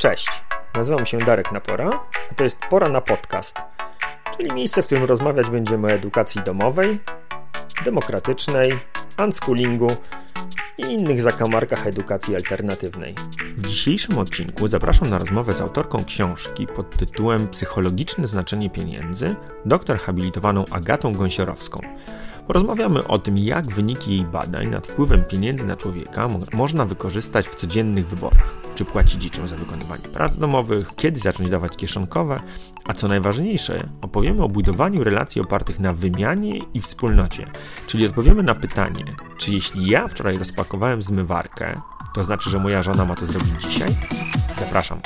Cześć, nazywam się Darek Napora, a to jest Pora na Podcast, czyli miejsce, w którym rozmawiać będziemy o edukacji domowej, demokratycznej, unschoolingu i innych zakamarkach edukacji alternatywnej. W dzisiejszym odcinku zapraszam na rozmowę z autorką książki pod tytułem Psychologiczne znaczenie pieniędzy, doktor habilitowaną Agatą Gąsiorowską. Porozmawiamy o tym, jak wyniki jej badań nad wpływem pieniędzy na człowieka mo można wykorzystać w codziennych wyborach. Czy płacić dzieciom za wykonywanie prac domowych, kiedy zacząć dawać kieszonkowe, a co najważniejsze, opowiemy o budowaniu relacji opartych na wymianie i wspólnocie, czyli odpowiemy na pytanie, czy jeśli ja wczoraj rozpakowałem zmywarkę, to znaczy, że moja żona ma to zrobić dzisiaj? Zapraszam.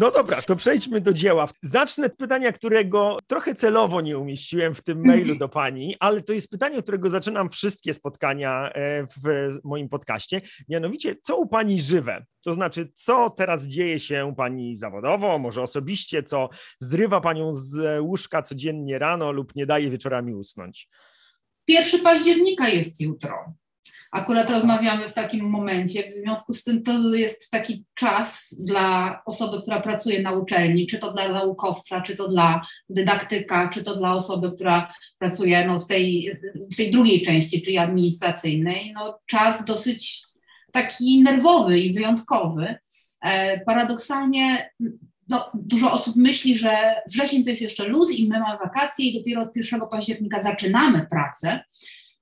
No dobra, to przejdźmy do dzieła. Zacznę od pytania, którego trochę celowo nie umieściłem w tym mhm. mailu do pani, ale to jest pytanie, od którego zaczynam wszystkie spotkania e, w moim podcaście. Mianowicie, co u pani żywe? To znaczy, co teraz dzieje się pani zawodowo, może osobiście, co zrywa panią z łóżka codziennie rano lub nie daje wieczorami usnąć? 1 października jest jutro. Akurat rozmawiamy w takim momencie, w związku z tym to jest taki czas dla osoby, która pracuje na uczelni, czy to dla naukowca, czy to dla dydaktyka, czy to dla osoby, która pracuje no, z tej, w tej drugiej części, czyli administracyjnej. No, czas dosyć taki nerwowy i wyjątkowy. E, paradoksalnie no, dużo osób myśli, że wrzesień to jest jeszcze luz i my mamy wakacje i dopiero od 1 października zaczynamy pracę.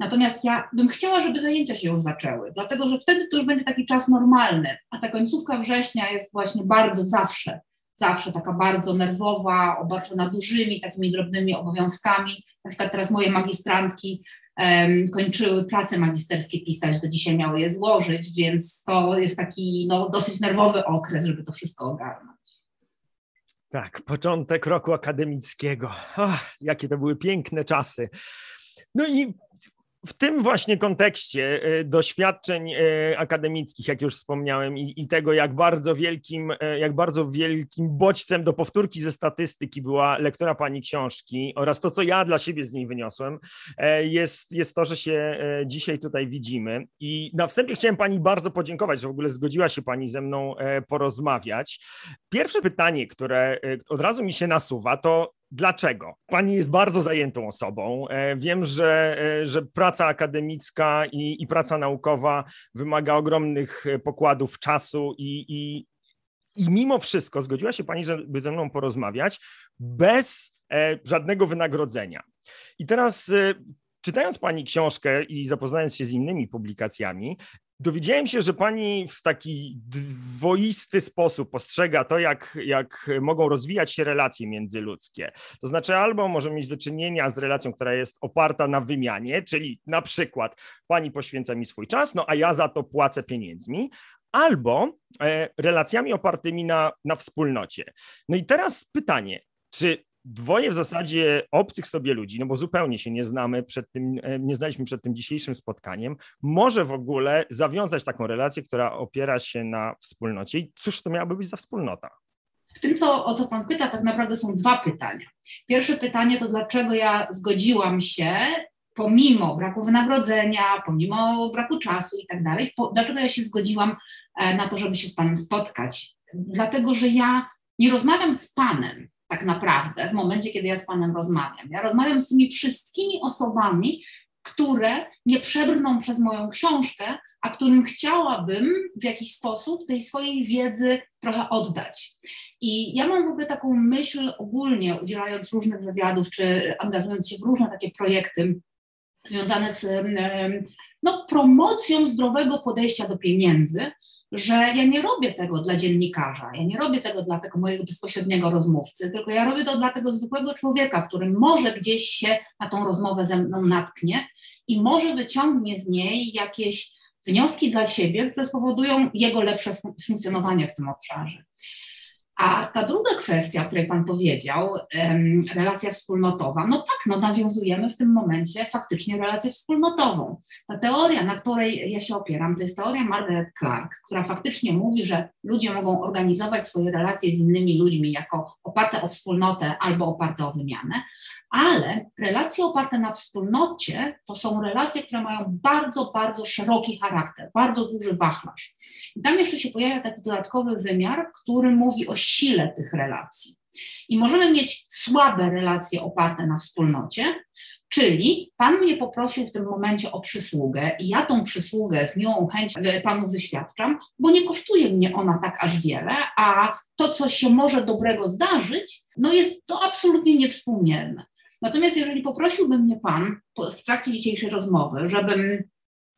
Natomiast ja bym chciała, żeby zajęcia się już zaczęły, dlatego że wtedy to już będzie taki czas normalny, a ta końcówka września jest właśnie bardzo zawsze, zawsze taka bardzo nerwowa, obarczona dużymi, takimi drobnymi obowiązkami. Na przykład teraz moje magistrantki um, kończyły prace magisterskie pisać, do dzisiaj miały je złożyć, więc to jest taki no, dosyć nerwowy okres, żeby to wszystko ogarnąć. Tak, początek roku akademickiego. Ach, jakie to były piękne czasy. No i w tym właśnie kontekście e, doświadczeń e, akademickich, jak już wspomniałem, i, i, tego, jak bardzo wielkim, e, jak bardzo wielkim bodźcem do powtórki ze statystyki była lektora pani książki oraz to, co ja dla siebie z niej wyniosłem, jest, jest to, że się dzisiaj tutaj widzimy. I na wstępie chciałem pani bardzo podziękować, że w ogóle zgodziła się pani ze mną porozmawiać. Pierwsze pytanie, które od razu mi się nasuwa, to Dlaczego? Pani jest bardzo zajętą osobą. E, wiem, że, e, że praca akademicka i, i praca naukowa wymaga ogromnych e, pokładów czasu i, i, i mimo wszystko zgodziła się Pani, żeby ze mną porozmawiać bez żadnego wynagrodzenia. I teraz czytając Pani książkę i zapoznając się z innymi publikacjami, Dowiedziałem się, że pani w taki dwoisty sposób postrzega to, jak, jak mogą rozwijać się relacje międzyludzkie. To znaczy, albo możemy mieć do czynienia z relacją, która jest oparta na wymianie, czyli na przykład pani poświęca mi swój czas, no a ja za to płacę pieniędzmi, albo e, relacjami opartymi na, na wspólnocie. No i teraz pytanie, czy dwoje w zasadzie obcych sobie ludzi, no bo zupełnie się nie znamy przed tym, e, nie znaliśmy przed tym dzisiejszym spotkaniem, może w ogóle zawiązać taką relację, która opiera się na wspólnocie. I cóż to miałaby być za wspólnota? W tym, co, o co Pan pyta, tak naprawdę są dwa pytania. Pierwsze pytanie to, dlaczego ja zgodziłam się, pomimo braku wynagrodzenia, pomimo braku czasu i tak dalej, dlaczego ja się zgodziłam e, na to, żeby się z Panem spotkać? Dlatego, że ja nie rozmawiam z Panem tak naprawdę w momencie, kiedy ja z Panem rozmawiam. Ja rozmawiam z tymi wszystkimi osobami, które nie przebrną przez moją książkę, a którym chciałabym w jakiś sposób tej swojej wiedzy trochę oddać. I ja mam w ogóle taką myśl ogólnie, udzielając różnych wywiadów, czy angażując się w różne takie projekty związane z no, promocją zdrowego podejścia do pieniędzy, że ja nie robię tego dla dziennikarza, ja nie robię tego dla tego mojego bezpośredniego rozmówcy, tylko ja robię to dla tego zwykłego człowieka, który może gdzieś się na tą rozmowę ze mną natknie i może wyciągnie z niej jakieś wnioski dla siebie, które spowodują jego lepsze funkcjonowanie w tym obszarze. A ta druga kwestia, o której Pan powiedział, relacja wspólnotowa, no tak, no nawiązujemy w tym momencie faktycznie relację wspólnotową. Ta teoria, na której ja się opieram, to jest teoria Margaret Clark, która faktycznie mówi, że ludzie mogą organizować swoje relacje z innymi ludźmi jako oparte o wspólnotę albo oparte o wymianę, Ale relacje oparte na wspólnocie to są relacje, które mają bardzo, bardzo szeroki charakter, bardzo duży wachlarz. I tam jeszcze się pojawia taki dodatkowy wymiar, który mówi o sile tych relacji. I możemy mieć słabe relacje oparte na wspólnocie, czyli Pan mnie poprosił w tym momencie o przysługę i ja tą przysługę z miłą chęcią Panu wyświadczam, bo nie kosztuje mnie ona tak aż wiele, a to, co się może dobrego zdarzyć, no jest to absolutnie niewspółmierne. Natomiast jeżeli poprosiłby mnie Pan w trakcie dzisiejszej rozmowy, żebym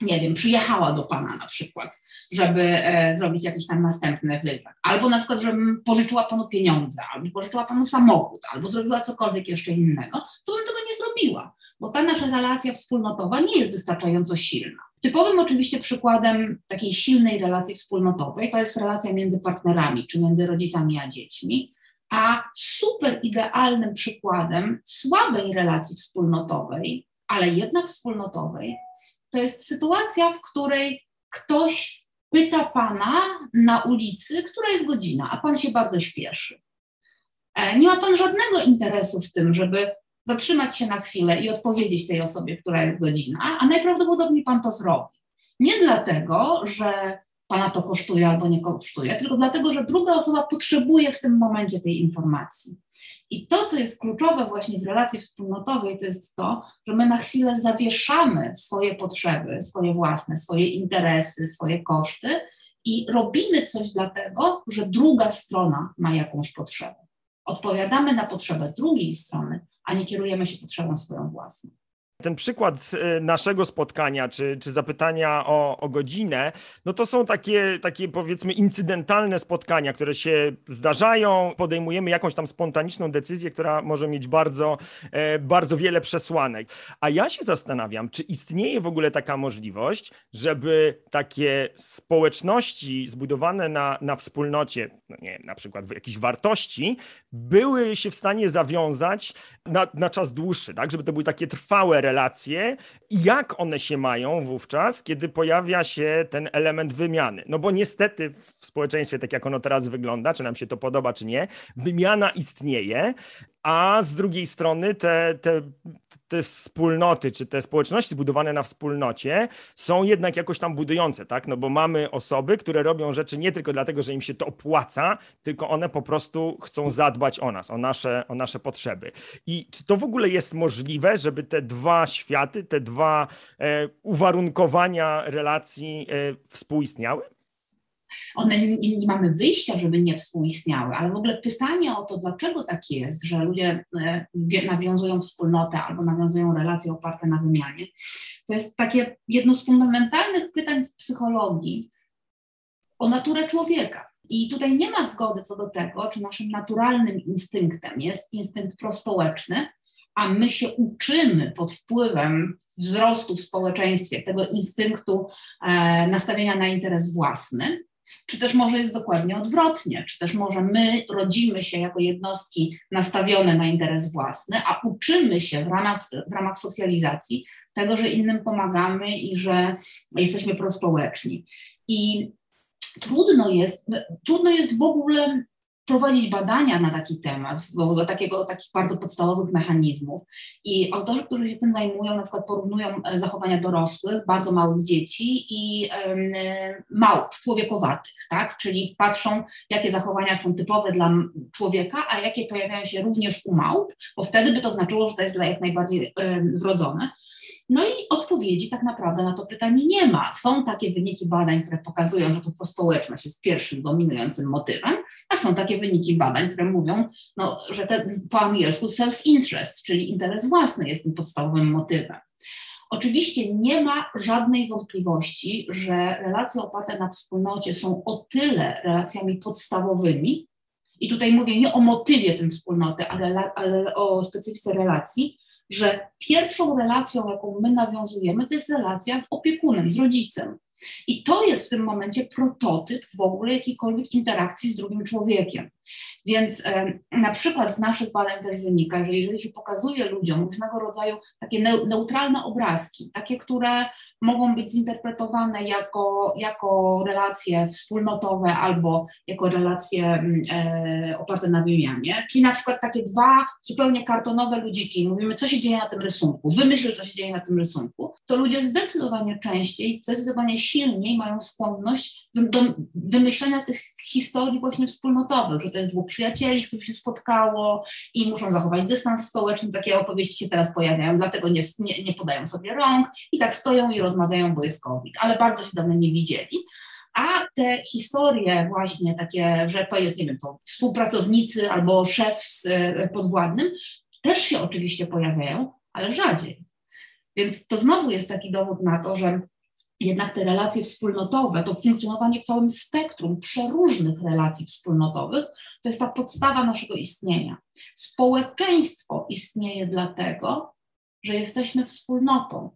nie wiem, przyjechała do Pana na przykład, żeby e, zrobić jakiś tam następny wywiad, albo na przykład, żebym pożyczyła Panu pieniądze, albo pożyczyła Panu samochód, albo zrobiła cokolwiek jeszcze innego, to bym tego nie zrobiła, bo ta nasza relacja wspólnotowa nie jest wystarczająco silna. Typowym oczywiście przykładem takiej silnej relacji wspólnotowej to jest relacja między partnerami, czy między rodzicami a dziećmi, a super idealnym przykładem słabej relacji wspólnotowej, ale jednak wspólnotowej, to jest sytuacja, w której ktoś pyta pana na ulicy, która jest godzina, a pan się bardzo śpieszy. E, nie ma pan żadnego interesu w tym, żeby zatrzymać się na chwilę i odpowiedzieć tej osobie, która jest godzina, a najprawdopodobniej pan to zrobi. Nie dlatego, że pana to kosztuje albo nie kosztuje, tylko dlatego, że druga osoba potrzebuje w tym momencie tej informacji. I to, co jest kluczowe właśnie w relacji wspólnotowej, to jest to, że my na chwilę zawieszamy swoje potrzeby, swoje własne, swoje interesy, swoje koszty i robimy coś dlatego, że druga strona ma jakąś potrzebę. Odpowiadamy na potrzebę drugiej strony, a nie kierujemy się potrzebą swoją własną. Ten przykład y, naszego spotkania, czy, czy zapytania o, o godzinę, no to są takie, takie powiedzmy incydentalne spotkania, które się zdarzają, podejmujemy jakąś tam spontaniczną decyzję, która może mieć bardzo, e, bardzo wiele przesłanek. A ja się zastanawiam, czy istnieje w ogóle taka możliwość, żeby takie społeczności zbudowane na, na wspólnocie, no nie, na przykład jakichś wartości, były się w stanie zawiązać na, na czas dłuższy, tak? Żeby to były takie trwałe relacje i jak one się mają wówczas, kiedy pojawia się ten element wymiany. No bo niestety w społeczeństwie, tak jak ono teraz wygląda, czy nam się to podoba, czy nie, wymiana istnieje, a z drugiej strony te, te, te wspólnoty, czy te społeczności zbudowane na wspólnocie są jednak jakoś tam budujące, tak? No bo mamy osoby, które robią rzeczy nie tylko dlatego, że im się to opłaca, tylko one po prostu chcą zadbać o nas, o nasze, o nasze potrzeby. I czy to w ogóle jest możliwe, żeby te dwa światy, te dwa e, uwarunkowania relacji e, współistniały? One nie, nie, mamy wyjścia, żeby nie współistniały, ale w ogóle pytanie o to, dlaczego tak jest, że ludzie e, nawiązują wspólnotę albo nawiązują relacje oparte na wymianie, to jest takie jedno z fundamentalnych pytań w psychologii o naturę człowieka. I tutaj nie ma zgody co do tego, czy naszym naturalnym instynktem jest instynkt prospołeczny, a my się uczymy pod wpływem wzrostu w społeczeństwie tego instynktu e, nastawienia na interes własny, czy też może jest dokładnie odwrotnie, czy też może my rodzimy się jako jednostki nastawione na interes własny, a uczymy się w ramach, w ramach socjalizacji tego, że innym pomagamy i że jesteśmy prospołeczni. I trudno jest, trudno jest w ogóle prowadzić badania na taki temat, w takiego, takich bardzo podstawowych mechanizmów. I autorzy, którzy się tym zajmują, na przykład porównują e, zachowania dorosłych, bardzo małych dzieci i e, małp, człowiekowatych, tak? Czyli patrzą, jakie zachowania są typowe dla człowieka, a jakie pojawiają się również u małp, bo wtedy by to znaczyło, że to jest dla jak najbardziej wrodzone. No i odpowiedzi tak naprawdę na to pytanie nie ma. Są takie wyniki badań, które pokazują, że to prospołeczność jest pierwszym dominującym motywem, a są takie wyniki badań, które mówią, no, że te, po angielsku self-interest, czyli interes własny jest tym podstawowym motywem. Oczywiście nie ma żadnej wątpliwości, że relacje oparte na wspólnocie są o tyle relacjami podstawowymi, i tutaj mówię nie o motywie tym wspólnoty, ale, ale o specyfice relacji, że pierwszą relacją, jaką my nawiązujemy, to jest relacja z opiekunem, z rodzicem. I to jest w tym momencie prototyp w ogóle jakiejkolwiek interakcji z drugim człowiekiem. Więc na przykład z naszych badań też wynika, że jeżeli się pokazuje ludziom różnego rodzaju takie neutralne obrazki, takie, które mogą być zinterpretowane jako, jako relacje wspólnotowe albo jako relacje mm, e, oparte na wymianie, czyli na przykład takie dwa zupełnie kartonowe ludziki, mówimy, co się dzieje na tym rysunku, wymyśl, co się dzieje na tym rysunku, to ludzie zdecydowanie częściej, zdecydowanie silniej mają skłonność do wymyślenia tych historii właśnie wspólnotowych, że to jest dwóch przyjacieli, którzy się spotkało i muszą zachować dystans społeczny, takie opowieści się teraz pojawiają, dlatego nie, nie, nie podają sobie rąk i tak stoją i rozmawiają, bo jest COVID, ale bardzo się dawno nie widzieli. A te historie właśnie takie, że to jest, nie wiem co, współpracownicy albo szef z e, podwładnym, też się oczywiście pojawiają, ale rzadziej. Więc to znowu jest taki dowód na to, że jednak te relacje wspólnotowe, to funkcjonowanie w całym spektrum przeróżnych relacji wspólnotowych, to jest ta podstawa naszego istnienia. Społeczeństwo istnieje dlatego, że jesteśmy wspólnotą.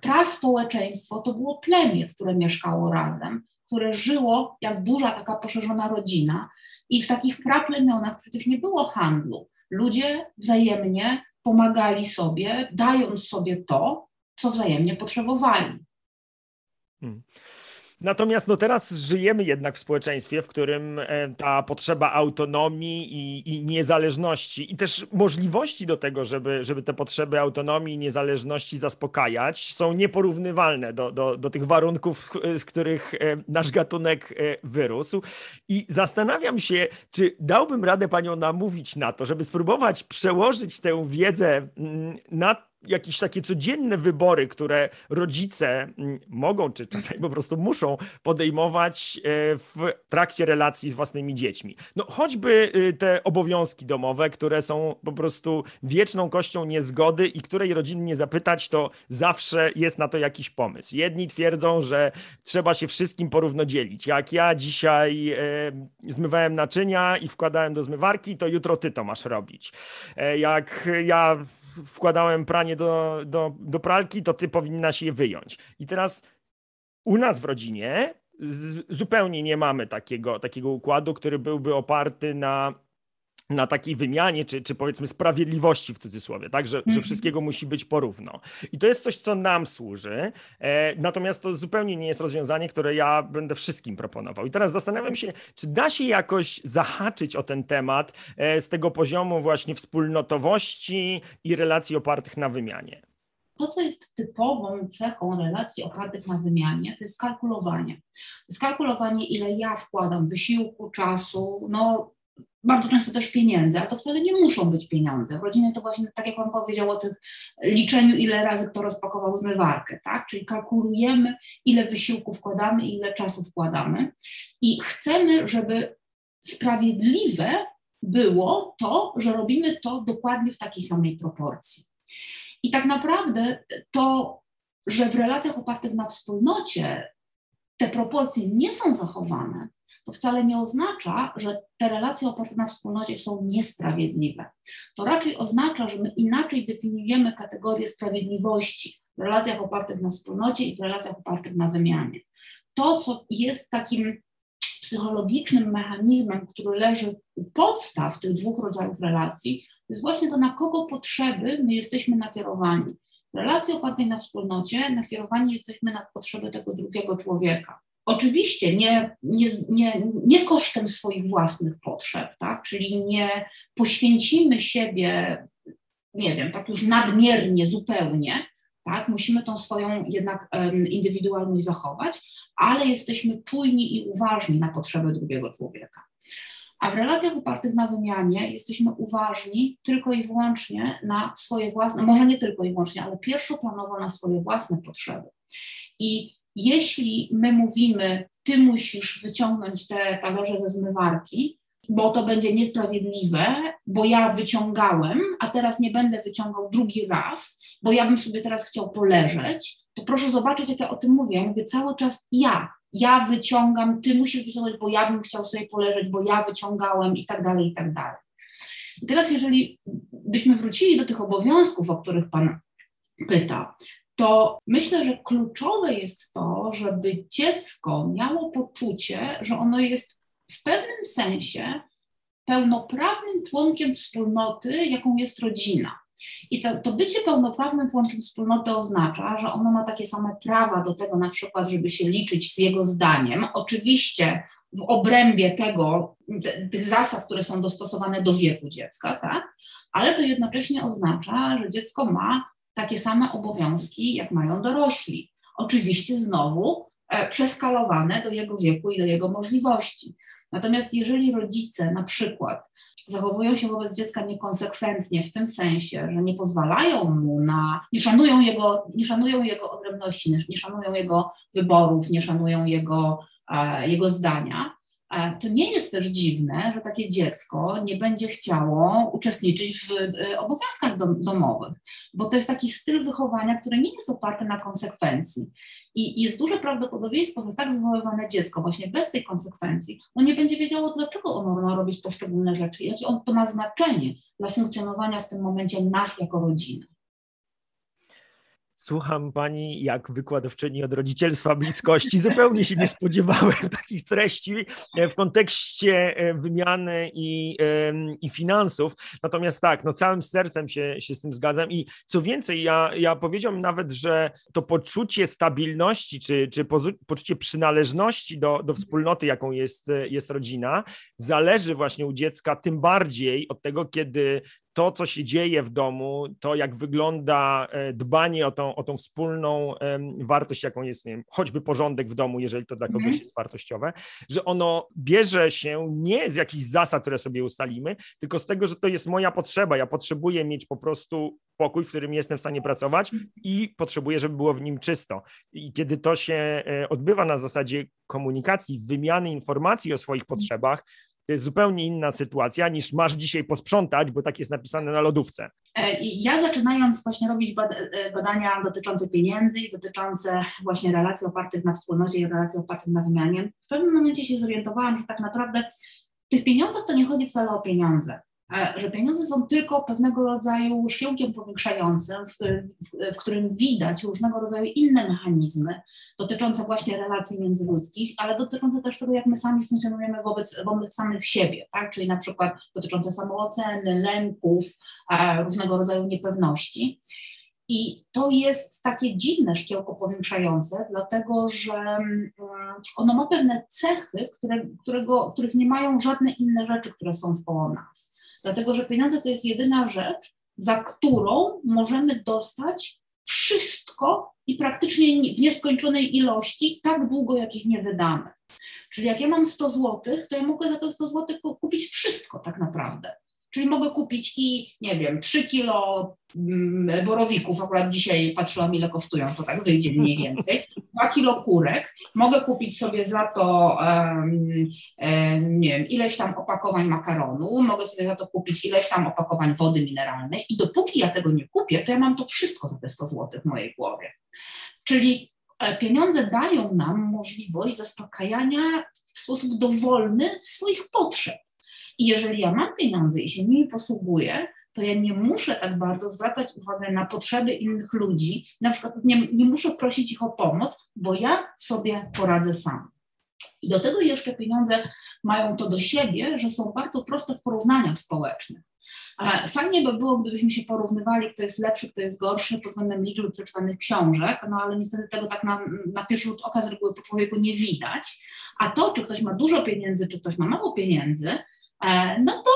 Praspołeczeństwo to było plemię, które mieszkało razem, które żyło jak duża taka poszerzona rodzina i w takich praplemionach przecież nie było handlu. Ludzie wzajemnie pomagali sobie, dając sobie to, co wzajemnie potrzebowali. Hmm. Natomiast no teraz żyjemy jednak w społeczeństwie, w którym e, ta potrzeba autonomii i, i, niezależności i też możliwości do tego, żeby, żeby te potrzeby autonomii i niezależności zaspokajać, są nieporównywalne do, do, do tych warunków, z których e, nasz gatunek e, wyrósł. I zastanawiam się, czy dałbym radę panią namówić na to, żeby spróbować przełożyć tę wiedzę mm, na jakieś takie codzienne wybory, które rodzice mm, mogą, czy czasami po prostu muszą podejmować e, w trakcie relacji z własnymi dziećmi. No choćby y, te obowiązki domowe, które są po prostu wieczną kością niezgody i której rodziny nie zapytać, to zawsze jest na to jakiś pomysł. Jedni twierdzą, że trzeba się wszystkim porówno dzielić. Jak ja dzisiaj e, zmywałem naczynia i wkładałem do zmywarki, to jutro ty to masz robić. E, jak ja wkładałem pranie do, do, do pralki, to ty powinnaś je wyjąć. I teraz u nas w rodzinie zupełnie nie mamy takiego, takiego układu, który byłby oparty na na takiej wymianie, czy, czy powiedzmy sprawiedliwości w cudzysłowie, tak, że, że mhm. wszystkiego musi być porówno. I to jest coś, co nam służy, e, natomiast to zupełnie nie jest rozwiązanie, które ja będę wszystkim proponował. I teraz zastanawiam się, czy da się jakoś zahaczyć o ten temat e, z tego poziomu właśnie wspólnotowości i relacji opartych na wymianie. To, co jest typową cechą relacji opartych na wymianie, to jest kalkulowanie. To jest kalkulowanie, ile ja wkładam wysiłku, czasu, no bardzo często też pieniędzy, a to wcale nie muszą być pieniądze. W rodzinie to właśnie, tak jak Pan powiedział o tym liczeniu, ile razy kto rozpakował zmywarkę, tak? Czyli kalkulujemy, ile wysiłku wkładamy, ile czasu wkładamy i chcemy, żeby sprawiedliwe było to, że robimy to dokładnie w takiej samej proporcji. I tak naprawdę to, że w relacjach opartych na wspólnocie te proporcje nie są zachowane, to wcale nie oznacza, że te relacje oparte na wspólnocie są niesprawiedliwe. To raczej oznacza, że my inaczej definiujemy kategorię sprawiedliwości w relacjach opartych na wspólnocie i w relacjach opartych na wymianie. To, co jest takim psychologicznym mechanizmem, który leży u podstaw tych dwóch rodzajów relacji, to jest właśnie to, na kogo potrzeby my jesteśmy nakierowani. W relacji opartej na wspólnocie nakierowani jesteśmy na potrzeby tego drugiego człowieka. Oczywiście nie, nie, nie, nie kosztem swoich własnych potrzeb, tak? czyli nie poświęcimy siebie, nie wiem, tak już nadmiernie, zupełnie, tak? musimy tą swoją jednak indywidualność zachować, ale jesteśmy czujni i uważni na potrzeby drugiego człowieka. A w relacjach opartych na wymianie jesteśmy uważni tylko i wyłącznie na swoje własne, może nie tylko i wyłącznie, ale pierwszoplanowo na swoje własne potrzeby. I jeśli my mówimy, ty musisz wyciągnąć te talerze ze zmywarki, bo to będzie niesprawiedliwe, bo ja wyciągałem, a teraz nie będę wyciągał drugi raz, bo ja bym sobie teraz chciał poleżeć, to proszę zobaczyć, jak ja o tym mówię. Ja mówię cały czas ja. Ja wyciągam, ty musisz wyciągać, bo ja bym chciał sobie poleżeć, bo ja wyciągałem i tak dalej, i tak dalej. I teraz, jeżeli byśmy wrócili do tych obowiązków, o których Pan pyta, to myślę, że kluczowe jest to, żeby dziecko miało poczucie, że ono jest w pewnym sensie pełnoprawnym członkiem wspólnoty, jaką jest rodzina. I to, to bycie pełnoprawnym członkiem wspólnoty oznacza, że ono ma takie same prawa do tego, na przykład, żeby się liczyć z jego zdaniem. Oczywiście w obrębie tego, tych zasad, które są dostosowane do wieku dziecka, tak? Ale to jednocześnie oznacza, że dziecko ma takie same obowiązki, jak mają dorośli. Oczywiście znowu e, przeskalowane do jego wieku i do jego możliwości. Natomiast jeżeli rodzice na przykład zachowują się wobec dziecka niekonsekwentnie w tym sensie, że nie pozwalają mu na, nie szanują jego, nie szanują jego odrębności, nie szanują jego wyborów, nie szanują jego, e, jego zdania, to nie jest też dziwne, że takie dziecko nie będzie chciało uczestniczyć w e, obowiązkach domowych, bo to jest taki styl wychowania, który nie jest oparty na konsekwencji. I jest duże prawdopodobieństwo, że tak wychowywane dziecko, właśnie bez tej konsekwencji, no nie będzie wiedziało, dlaczego ono ma robić poszczególne rzeczy, jakie on to ma znaczenie dla funkcjonowania w tym momencie nas jako rodziny. Słucham pani jak wykładowczyni od rodzicielstwa bliskości. Zupełnie się nie spodziewałem takich treści e, w kontekście e, wymiany i, i finansów. Natomiast tak, no całym sercem się, się z tym zgadzam. I co więcej, ja, ja powiedziałbym nawet, że to poczucie stabilności czy, czy poczucie przynależności do, do wspólnoty, jaką jest, jest rodzina, zależy właśnie u dziecka tym bardziej od tego, kiedy to, co się dzieje w domu, to jak wygląda e, dbanie o tą, o tą wspólną wartość, jaką jest, nie wiem, choćby porządek w domu, jeżeli to dla kogoś mm. jest wartościowe, że ono bierze się nie z jakichś zasad, które sobie ustalimy, tylko z tego, że to jest moja potrzeba. Ja potrzebuję mieć po prostu pokój, w którym jestem w stanie pracować i potrzebuję, żeby było w nim czysto. I kiedy to się e, odbywa na zasadzie komunikacji, wymiany informacji o swoich potrzebach, to jest zupełnie inna sytuacja niż masz dzisiaj posprzątać, bo tak jest napisane na lodówce. E, ja zaczynając właśnie robić e, badania dotyczące pieniędzy i dotyczące właśnie relacji opartych na wspólnocie i relacji opartych na wymianie, w pewnym momencie się zorientowałam, że tak naprawdę w tych pieniądzach to nie chodzi wcale o pieniądze. E, że pieniądze są tylko pewnego rodzaju szkiełkiem powiększającym, w którym, w którym, widać różnego rodzaju inne mechanizmy dotyczące właśnie relacji międzyludzkich, ale dotyczące też tego, jak my sami funkcjonujemy wobec, wobec samych siebie, tak? czyli na przykład dotyczące samooceny, lęków, różnego rodzaju niepewności. I to jest takie dziwne szkiełko powiększające, dlatego że mm, ono ma pewne cechy, które, którego, których nie mają żadne inne rzeczy, które są wkoło nas. Dlatego, że pieniądze to jest jedyna rzecz, za którą możemy dostać wszystko i praktycznie w nieskończonej ilości, tak długo, jak ich nie wydamy. Czyli jak ja mam 100 zł, to ja mogę za te 100 zł kupić wszystko tak naprawdę. Czyli mogę kupić i, nie wiem, 3 kilo mm, borowików, akurat dzisiaj patrzyłam ile kosztują, to tak wyjdzie mniej więcej, 2 kilo kurek, mogę kupić sobie za to, um, um, nie wiem, ileś tam opakowań makaronu, mogę sobie za to kupić ileś tam opakowań wody mineralnej. I dopóki ja tego nie kupię, to ja mam to wszystko za te 100 zł w mojej głowie. Czyli e, pieniądze dają nam możliwość zaspokajania w sposób dowolny swoich potrzeb. I jeżeli ja mam pieniądze i się nimi posługuję, to ja nie muszę tak bardzo zwracać uwagi na potrzeby innych ludzi, na przykład nie, nie muszę prosić ich o pomoc, bo ja sobie poradzę sam. I do tego jeszcze pieniądze mają to do siebie, że są bardzo proste w porównaniach społecznych. Fajnie by było, gdybyśmy się porównywali, kto jest lepszy, kto jest gorszy pod względem liczby przeczytanych książek, no ale niestety tego tak na, na pierwszy rzut oka z reguły po człowieku nie widać. A to, czy ktoś ma dużo pieniędzy, czy ktoś ma mało pieniędzy, no to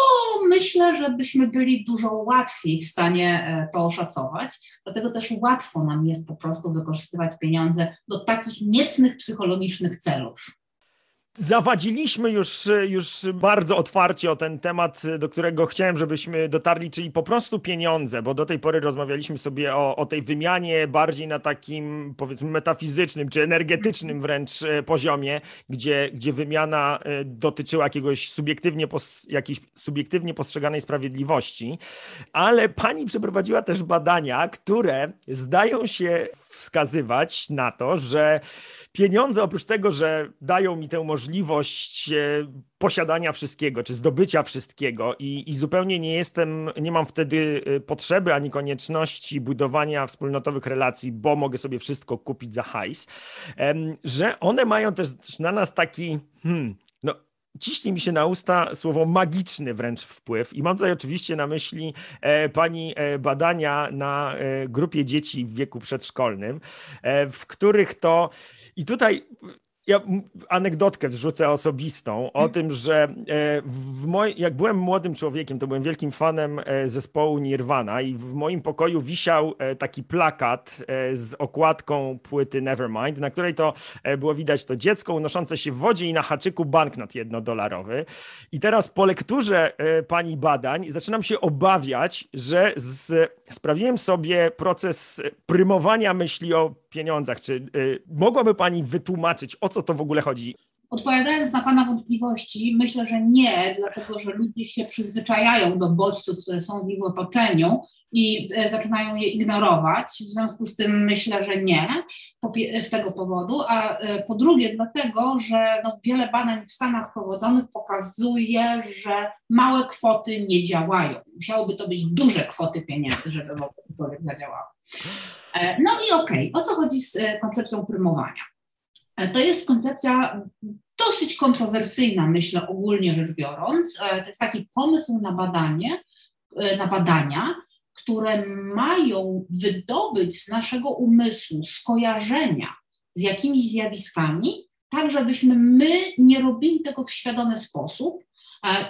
myślę, że byśmy byli dużo łatwiej w stanie e, to oszacować. Dlatego też łatwo nam jest po prostu wykorzystywać pieniądze do takich niecnych psychologicznych celów. Zawadziliśmy już, już bardzo otwarcie o ten temat, do którego chciałem, żebyśmy dotarli, czyli po prostu pieniądze, bo do tej pory rozmawialiśmy sobie o, o tej wymianie bardziej na takim powiedzmy metafizycznym czy energetycznym wręcz e, poziomie, gdzie, gdzie wymiana e, dotyczyła jakiegoś subiektywnie, jakiejś subiektywnie postrzeganej sprawiedliwości, ale pani przeprowadziła też badania, które zdają się wskazywać na to, że pieniądze oprócz tego, że dają mi tę możliwość e, posiadania wszystkiego, czy zdobycia wszystkiego i, i zupełnie nie jestem, nie mam wtedy e, potrzeby ani konieczności budowania wspólnotowych relacji, bo mogę sobie wszystko kupić za hajs, że one mają też na nas taki, hmm, ciśnie mi się na usta słowo magiczny wręcz wpływ i mam tutaj oczywiście na myśli e, pani e, badania na e, grupie dzieci w wieku przedszkolnym, w których to i tutaj ja anegdotkę wrzucę osobistą o hmm. tym, że e, w moj, jak byłem młodym człowiekiem, to byłem wielkim fanem e, zespołu Nirvana i w moim pokoju wisiał e, taki plakat z okładką płyty Nevermind, na której to było widać to dziecko unoszące się w wodzie i na haczyku banknot jednodolarowy. I teraz po lekturze pani badań zaczynam się obawiać, że z, sprawiłem sobie proces prymowania myśli o pieniądzach. Czy y, mogłaby Pani wytłumaczyć, o co to w ogóle chodzi? Odpowiadając na Pana wątpliwości, myślę, że nie, dlatego że ludzie się przyzwyczajają do bodźców, które są w ich otoczeniu i e, zaczynają je ignorować. W związku z tym myślę, że nie z tego powodu, a e, po drugie dlatego, że no wiele badań w Stanach prowadzonych pokazuje, że małe kwoty nie działają. Musiałoby to być duże kwoty pieniędzy, żeby w ogóle. E, no i okej, okay. o co chodzi z koncepcją prymowania? To jest koncepcja dosyć kontrowersyjna, myślę, ogólnie rzecz biorąc. To jest taki pomysł na badanie, na badania, które mają wydobyć z naszego umysłu skojarzenia z jakimiś zjawiskami, tak żebyśmy my nie robili tego w świadomy sposób,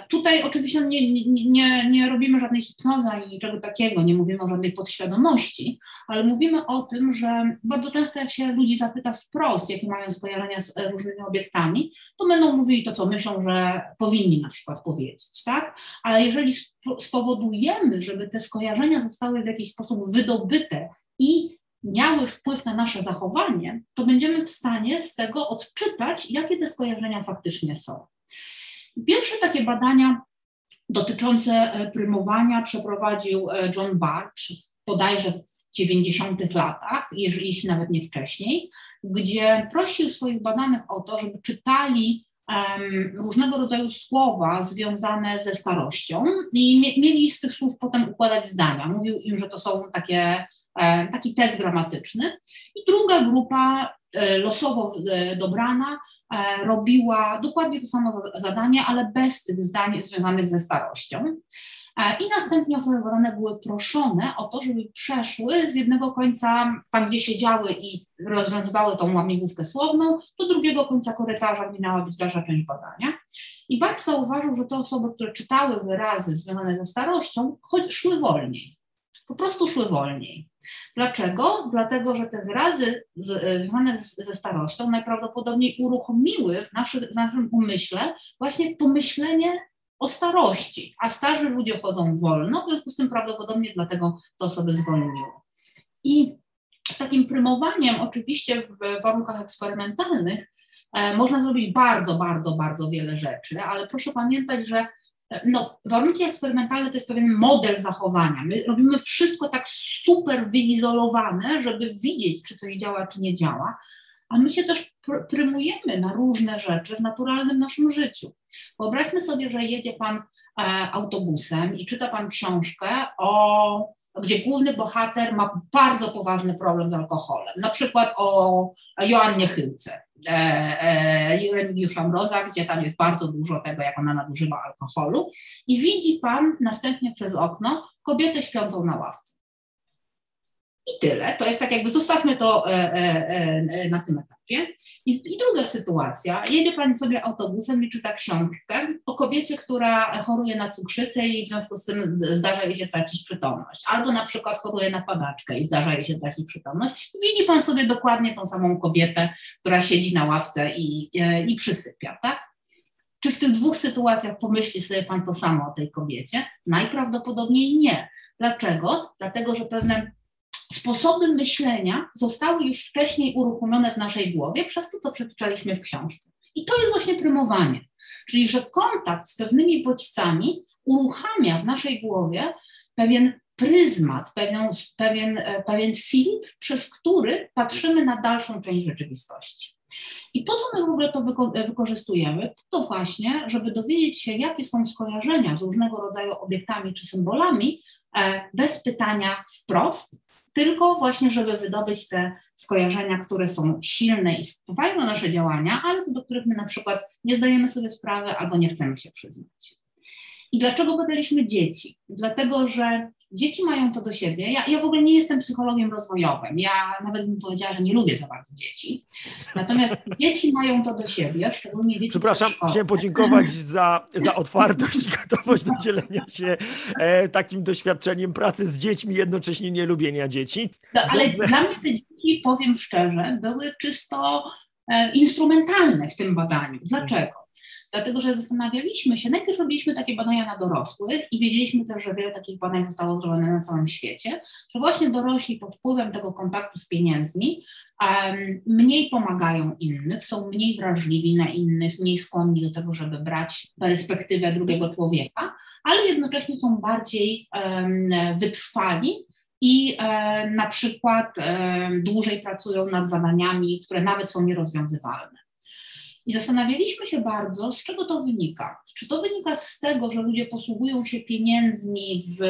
Tutaj oczywiście nie, nie, nie, nie robimy żadnej hipnozy ani niczego takiego, nie mówimy o żadnej podświadomości, ale mówimy o tym, że bardzo często jak się ludzi zapyta wprost, jakie mają skojarzenia z e, różnymi obiektami, to będą mówili to, co myślą, że powinni na przykład powiedzieć, tak? Ale jeżeli spowodujemy, żeby te skojarzenia zostały w jakiś sposób wydobyte i miały wpływ na nasze zachowanie, to będziemy w stanie z tego odczytać, jakie te skojarzenia faktycznie są. Pierwsze takie badania dotyczące e, prymowania przeprowadził e, John Barch bodajże w 90 latach, jeżeli, jeśli nawet nie wcześniej, gdzie prosił swoich badanych o to, żeby czytali um, różnego rodzaju słowa związane ze starością i mie mieli z tych słów potem układać zdania. Mówił im, że to są takie, e, taki test gramatyczny. I druga grupa losowo e, dobrana, e, robiła dokładnie to samo zadanie, ale bez tych zdań związanych ze starością. I następnie osoby badane były proszone o to, żeby przeszły z jednego końca, tam gdzie siedziały i rozwiązywały tą łamigłówkę słowną, do drugiego końca korytarza, gdzie miała być dalsza część badania. I Bach zauważył, że te osoby, które czytały wyrazy związane ze starością, choć szły wolniej po prostu szły wolniej. Dlaczego? Dlatego, że te wyrazy związane ze starością najprawdopodobniej uruchomiły w, naszy, w naszym umyśle właśnie to myślenie o starości, a starzy ludzie chodzą wolno, w związku z tym prawdopodobnie dlatego te osoby zwolniły. I z takim prymowaniem, oczywiście w warunkach eksperymentalnych, e, można zrobić bardzo, bardzo, bardzo wiele rzeczy, ale proszę pamiętać, że no, warunki eksperymentalne to jest pewien model zachowania. My robimy wszystko tak super wyizolowane, żeby widzieć, czy coś działa, czy nie działa, a my się też pr prymujemy na różne rzeczy w naturalnym naszym życiu. Wyobraźmy sobie, że jedzie Pan e, autobusem i czyta Pan książkę o gdzie główny bohater ma bardzo poważny problem z alkoholem, na przykład o Joannie Chyłce, e, e, Remigiusza Mroza, gdzie tam jest bardzo dużo tego, jak ona nadużywa alkoholu i widzi Pan następnie przez okno kobietę śpiącą na ławce. I tyle. To jest tak jakby, zostawmy to e, e, e, na tym etapie. I, I, druga sytuacja. Jedzie Pani sobie autobusem i czyta książkę o kobiecie, która choruje na cukrzycę i w związku z tym zdarza jej się tracić przytomność. Albo na przykład choruje na padaczkę i zdarza jej się tracić przytomność. Widzi Pan sobie dokładnie tą samą kobietę, która siedzi na ławce i, i przysypia, tak? Czy w tych dwóch sytuacjach pomyśli sobie Pan to samo o tej kobiecie? Najprawdopodobniej nie. Dlaczego? Dlatego, że pewne sposoby myślenia zostały już wcześniej uruchomione w naszej głowie przez to, co przeczytaliśmy w książce. I to jest właśnie prymowanie. Czyli, że kontakt z pewnymi bodźcami uruchamia w naszej głowie pewien pryzmat, pewien, pewien, e, pewien filtr, przez który patrzymy na dalszą część rzeczywistości. I po co my w ogóle to wyko wykorzystujemy? To właśnie, żeby dowiedzieć się, jakie są skojarzenia z różnego rodzaju obiektami czy symbolami, e, bez pytania wprost, tylko właśnie, żeby wydobyć te skojarzenia, które są silne i wpływają na nasze działania, ale co do których my na przykład nie zdajemy sobie sprawy albo nie chcemy się przyznać. I dlaczego badaliśmy dzieci? Dlatego, że dzieci mają to do siebie. Ja, ja w ogóle nie jestem psychologiem rozwojowym. Ja nawet bym powiedziała, że nie lubię za bardzo dzieci. Natomiast dzieci mają to do siebie, szczególnie dzieci. Przepraszam, chciałem podziękować za, za otwartość i gotowość do dzielenia się e, takim doświadczeniem pracy z dziećmi, jednocześnie nie lubienia dzieci. No, ale dla mnie te dzieci, powiem szczerze, były czysto e, instrumentalne w tym badaniu. Dlaczego? Dlatego że zastanawialiśmy się, najpierw robiliśmy takie badania na dorosłych i wiedzieliśmy też, że wiele takich badań zostało zrobione na całym świecie, że właśnie dorośli pod wpływem tego kontaktu z pieniędzmi um, mniej pomagają innych, są mniej wrażliwi na innych, mniej skłonni do tego, żeby brać perspektywę drugiego człowieka, ale jednocześnie są bardziej um, wytrwali i e, na przykład e, dłużej pracują nad zadaniami, które nawet są nierozwiązywalne. I zastanawialiśmy się bardzo, z czego to wynika. Czy to wynika z tego, że ludzie posługują się pieniędzmi w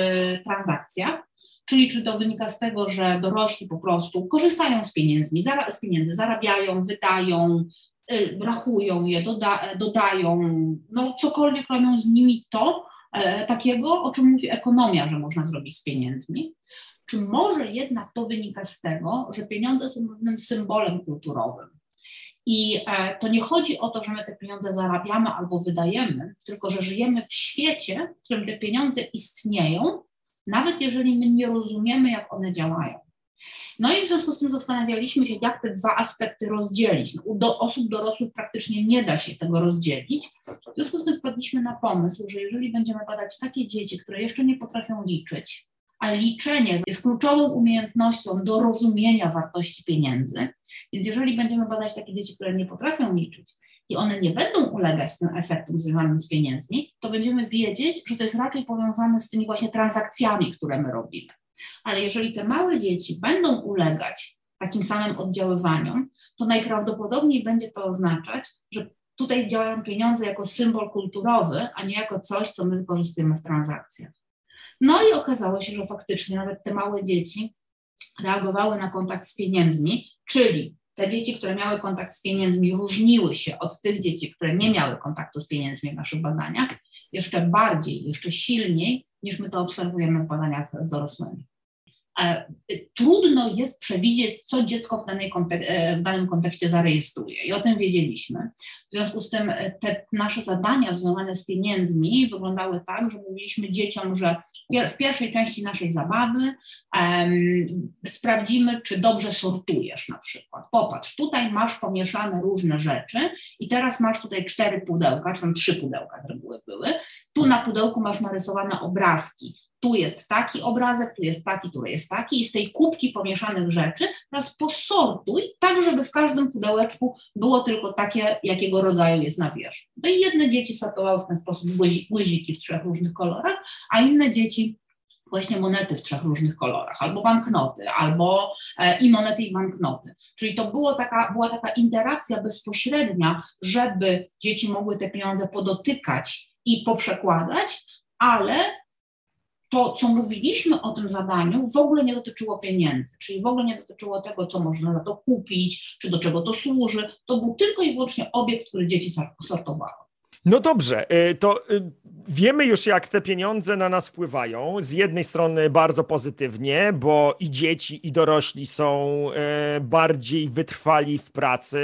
transakcjach, czyli czy to wynika z tego, że dorośli po prostu korzystają z pieniędzy, z pieniędzy, zarabiają, wydają, y, rachują je, doda, dodają, no cokolwiek robią z nimi to e, takiego, o czym mówi ekonomia, że można zrobić z pieniędzmi. Czy może jednak to wynika z tego, że pieniądze są pewnym symbolem kulturowym, i e, to nie chodzi o to, że my te pieniądze zarabiamy albo wydajemy, tylko że żyjemy w świecie, w którym te pieniądze istnieją, nawet jeżeli my nie rozumiemy, jak one działają. No i w związku z tym zastanawialiśmy się, jak te dwa aspekty rozdzielić. No, u do osób dorosłych praktycznie nie da się tego rozdzielić. W związku z tym wpadliśmy na pomysł, że jeżeli będziemy badać takie dzieci, które jeszcze nie potrafią liczyć, a liczenie jest kluczową umiejętnością do rozumienia wartości pieniędzy. Więc jeżeli będziemy badać takie dzieci, które nie potrafią liczyć i one nie będą ulegać tym efektom związanym z pieniędzmi, to będziemy wiedzieć, że to jest raczej powiązane z tymi właśnie transakcjami, które my robimy. Ale jeżeli te małe dzieci będą ulegać takim samym oddziaływaniom, to najprawdopodobniej będzie to oznaczać, że tutaj działają pieniądze jako symbol kulturowy, a nie jako coś, co my wykorzystujemy w transakcjach. No i okazało się, że faktycznie nawet te małe dzieci reagowały na kontakt z pieniędzmi, czyli te dzieci, które miały kontakt z pieniędzmi, różniły się od tych dzieci, które nie miały kontaktu z pieniędzmi w naszych badaniach, jeszcze bardziej, jeszcze silniej, niż my to obserwujemy w badaniach z dorosłymi. Trudno jest przewidzieć, co dziecko w, danej e, w danym kontekście zarejestruje i o tym wiedzieliśmy. W związku z tym e, te nasze zadania związane z pieniędzmi wyglądały tak, że mówiliśmy dzieciom, że w pierwszej części naszej zabawy um, sprawdzimy, czy dobrze sortujesz na przykład. Popatrz, tutaj masz pomieszane różne rzeczy i teraz masz tutaj cztery pudełka, czy tam trzy pudełka z reguły były. Tu na pudełku masz narysowane obrazki tu jest taki obrazek, tu jest taki, tu jest taki i z tej kubki pomieszanych rzeczy teraz posortuj tak, żeby w każdym pudełeczku było tylko takie, jakiego rodzaju jest na wierzchu. No i jedne dzieci sortowały w ten sposób guziki w trzech różnych kolorach, a inne dzieci właśnie monety w trzech różnych kolorach, albo banknoty, albo e, i monety, i banknoty. Czyli to było taka, była taka interakcja bezpośrednia, żeby dzieci mogły te pieniądze podotykać i poprzekładać, ale to, co mówiliśmy o tym zadaniu, w ogóle nie dotyczyło pieniędzy, czyli w ogóle nie dotyczyło tego, co można za to kupić, czy do czego to służy. To był tylko i wyłącznie obiekt, który dzieci sortowały. No dobrze, y, to y, wiemy już, jak te pieniądze na nas wpływają. Z jednej strony bardzo pozytywnie, bo i dzieci, i dorośli są y, bardziej wytrwali w pracy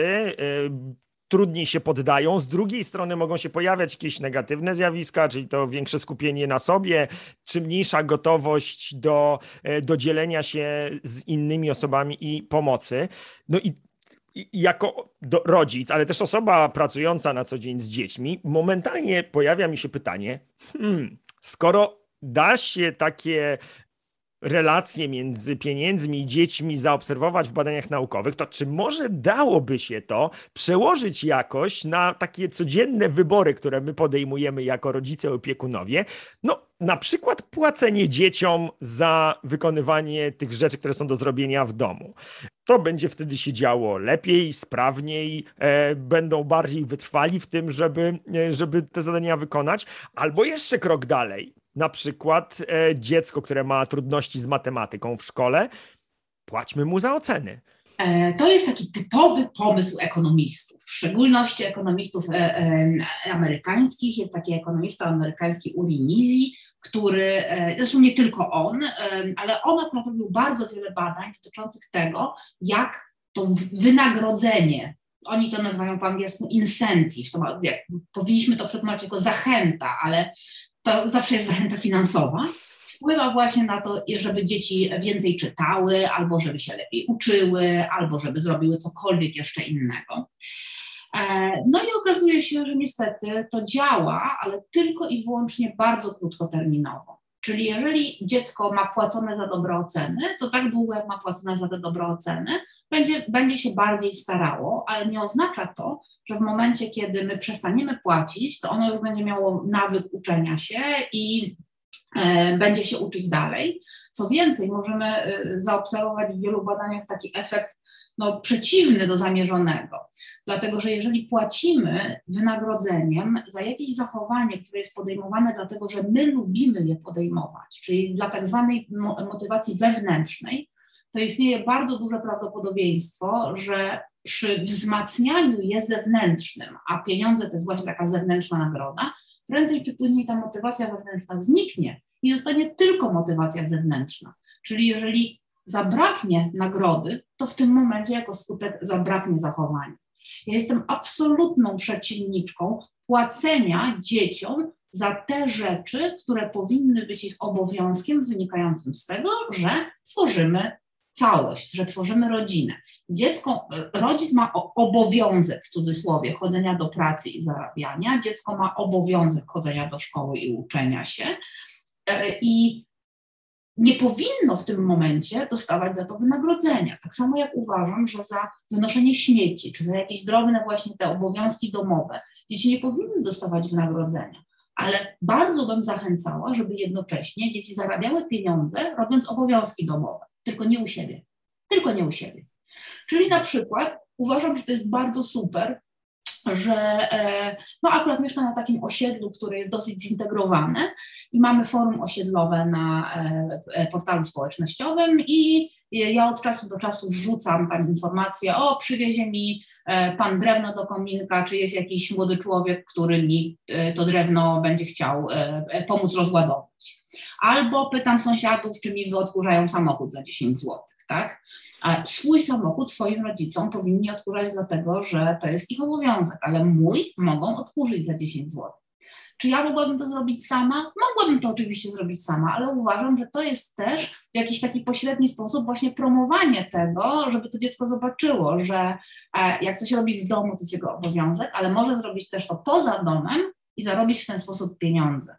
trudniej się poddają. Z drugiej strony mogą się pojawiać jakieś negatywne zjawiska, czyli to większe skupienie na sobie, czy mniejsza gotowość do, e, do dzielenia się z innymi osobami i pomocy. No i jako rodzic, ale też osoba pracująca na co dzień z dziećmi, momentalnie pojawia mi się pytanie, hmm, skoro da się takie relacje między pieniędzmi i dziećmi zaobserwować w badaniach naukowych, to czy może dałoby się to przełożyć jakoś na takie codzienne wybory, które my podejmujemy jako rodzice, opiekunowie? No, na przykład płacenie dzieciom za wykonywanie tych rzeczy, które są do zrobienia w domu. To będzie wtedy się działo lepiej, sprawniej, e, będą bardziej wytrwali w tym, żeby, e, żeby te zadania wykonać. Albo jeszcze krok dalej na przykład e, dziecko, które ma trudności z matematyką w szkole, płaćmy mu za oceny. E, to jest taki typowy pomysł ekonomistów, w szczególności ekonomistów amerykańskich. Jest taki ekonomista amerykański Uri Nizi, który, zresztą nie tylko on, ale on akurat bardzo wiele badań dotyczących tego, jak to wynagrodzenie oni to nazywają po angielsku incentive, to ma, jak, powinniśmy to przetłumaczyć jako zachęta, ale to zawsze jest zachęta finansowa, wpływa właśnie na to, żeby dzieci więcej czytały, albo żeby się lepiej uczyły, albo żeby zrobiły cokolwiek jeszcze innego. E, no i okazuje się, że niestety to działa, ale tylko i wyłącznie bardzo krótkoterminowo. Czyli jeżeli dziecko ma płacone za dobre oceny, to tak długo jak ma płacone za te dobre oceny, będzie, będzie się bardziej starało, ale nie oznacza to, że w momencie, kiedy my przestaniemy płacić, to ono już będzie miało nawyk uczenia się i e, będzie się uczyć dalej. Co więcej, możemy e, zaobserwować w wielu badaniach taki efekt no, przeciwny do zamierzonego. Dlatego, że jeżeli płacimy wynagrodzeniem za jakieś zachowanie, które jest podejmowane dlatego, że my lubimy je podejmować, czyli dla tak zwanej motywacji wewnętrznej, to istnieje bardzo duże prawdopodobieństwo, że przy wzmacnianiu je zewnętrznym, a pieniądze to jest właśnie taka zewnętrzna nagroda, prędzej czy później ta motywacja wewnętrzna zniknie i zostanie tylko motywacja zewnętrzna. Czyli jeżeli zabraknie nagrody, to w tym momencie jako skutek zabraknie zachowania. Ja jestem absolutną przeciwniczką płacenia dzieciom za te rzeczy, które powinny być ich obowiązkiem wynikającym z tego, że tworzymy całość, że tworzymy rodzinę. Dziecko, rodzic ma obowiązek w cudzysłowie chodzenia do pracy i zarabiania, dziecko ma obowiązek chodzenia do szkoły i uczenia się. E, I nie powinno w tym momencie dostawać za to wynagrodzenia. Tak samo jak uważam, że za wynoszenie śmieci, czy za jakieś drobne właśnie te obowiązki domowe, dzieci nie powinny dostawać wynagrodzenia. Ale bardzo bym zachęcała, żeby jednocześnie dzieci zarabiały pieniądze, robiąc obowiązki domowe tylko nie u siebie. Tylko nie u siebie. Czyli na przykład uważam, że to jest bardzo super, że e, no akurat mieszkam na takim osiedlu, które jest dosyć zintegrowane i mamy forum osiedlowe na e, e, portalu społecznościowym i ja od czasu do czasu wrzucam tam informacje, o przywiezie mi pan drewno do kominka, czy jest jakiś młody człowiek, który mi to drewno będzie chciał pomóc rozładować. Albo pytam sąsiadów, czy mi wyodkurzają samochód za 10 zł, tak? A swój samochód swoim rodzicom powinni odkurzać dlatego, że to jest ich obowiązek, ale mój mogą odkurzyć za 10 zł. Czy ja mogłabym to zrobić sama? Mogłabym to oczywiście zrobić sama, ale uważam, że to jest też w jakiś taki pośredni sposób właśnie promowanie tego, żeby to dziecko zobaczyło, że e, jak coś robi w domu, to jest jego obowiązek, ale może zrobić też to poza domem i zarobić w ten sposób pieniądze.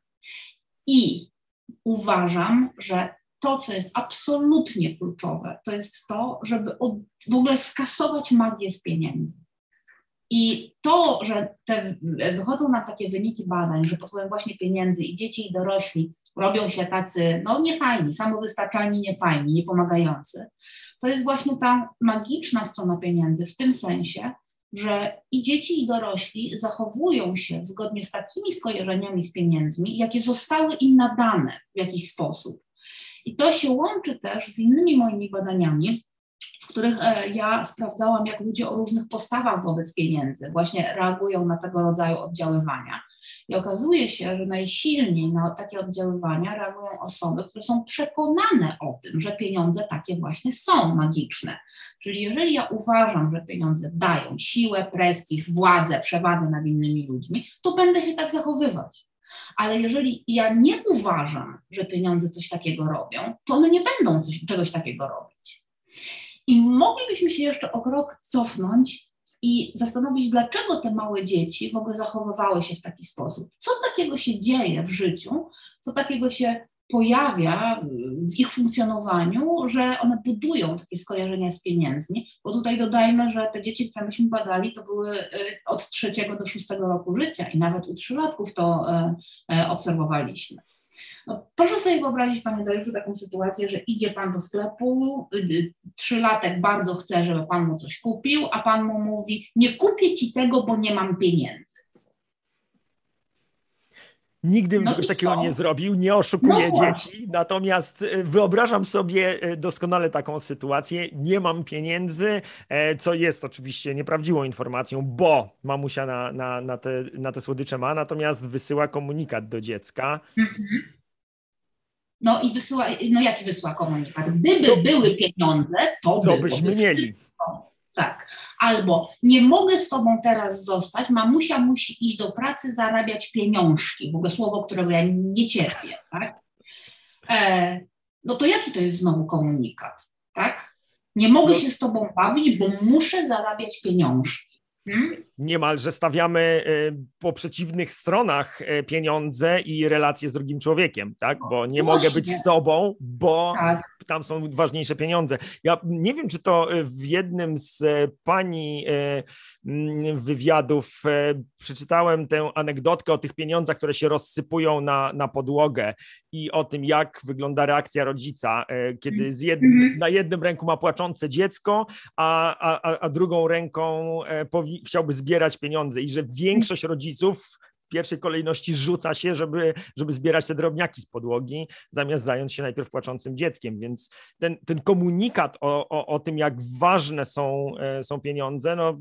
I uważam, że to, co jest absolutnie kluczowe, to jest to, żeby od, w ogóle skasować magię z pieniędzy. I to, że te, wychodzą nam takie wyniki badań, że pod właśnie pieniędzy i dzieci i dorośli robią się tacy, no niefajni, samowystarczalni, niefajni, niepomagający, to jest właśnie ta magiczna strona pieniędzy w tym sensie, że i dzieci, i dorośli zachowują się zgodnie z takimi skojarzeniami z pieniędzmi, jakie zostały im nadane w jakiś sposób. I to się łączy też z innymi moimi badaniami, w których e, ja sprawdzałam, jak ludzie o różnych postawach wobec pieniędzy właśnie reagują na tego rodzaju oddziaływania. I okazuje się, że najsilniej na takie oddziaływania reagują osoby, które są przekonane o tym, że pieniądze takie właśnie są magiczne. Czyli jeżeli ja uważam, że pieniądze dają siłę, prestiż, władzę, przewagę nad innymi ludźmi, to będę się tak zachowywać. Ale jeżeli ja nie uważam, że pieniądze coś takiego robią, to one nie będą coś, czegoś takiego robić. I moglibyśmy się jeszcze o krok cofnąć i zastanowić, dlaczego te małe dzieci w ogóle zachowywały się w taki sposób. Co takiego się dzieje w życiu, co takiego się pojawia w ich funkcjonowaniu, że one budują takie skojarzenia z pieniędzmi, bo tutaj dodajmy, że te dzieci, które myśmy badali, to były y, od trzeciego do szóstego roku życia i nawet u trzylatków to y, y, obserwowaliśmy. No, proszę sobie wyobrazić, panie Dariuszu, taką sytuację, że idzie pan do sklepu, trzylatek bardzo chce, żeby pan mu coś kupił, a pan mu mówi, nie kupię ci tego, bo nie mam pieniędzy. Nigdy bym no czegoś takiego nie zrobił, nie oszukuję no dzieci, natomiast e, wyobrażam sobie doskonale taką sytuację. Nie mam pieniędzy, e, co jest oczywiście nieprawdziwą informacją, bo mamusia na, na, na, te, na te słodycze ma, natomiast wysyła komunikat do dziecka. Mhm. No i wysyła, no jaki wysyła komunikat? Gdyby były pieniądze, to, to byśmy mieli. Tak. Albo nie mogę z tobą teraz zostać, mamusia musi iść do pracy, zarabiać pieniążki, w ogóle słowo, którego ja nie cierpię, tak? E, no to jaki to jest znowu komunikat, tak? Nie mogę no. się z tobą bawić, bo muszę zarabiać pieniążki. Hmm? Niemalże stawiamy y, po przeciwnych stronach y, pieniądze i relacje z drugim człowiekiem, tak? Bo nie Właśnie. mogę być z tobą, bo tak tam są ważniejsze pieniądze. Ja nie wiem, czy to e, w jednym z pani mm, wywiadów przeczytałem tę anegdotkę o tych pieniądzach, które się rozsypują na, na podłogę i o tym, jak wygląda reakcja rodzica, kiedy jed... Mhm. na jednym ręku ma płaczące dziecko, a, a, a drugą ręką powi... chciałby zbierać pieniądze i że większość rodziców w pierwszej kolejności rzuca się, żeby, żeby zbierać te drobniaki z podłogi, zamiast zająć się najpierw płaczącym dzieckiem. Więc ten, ten komunikat o, o, o tym, jak ważne są, e, są pieniądze, no,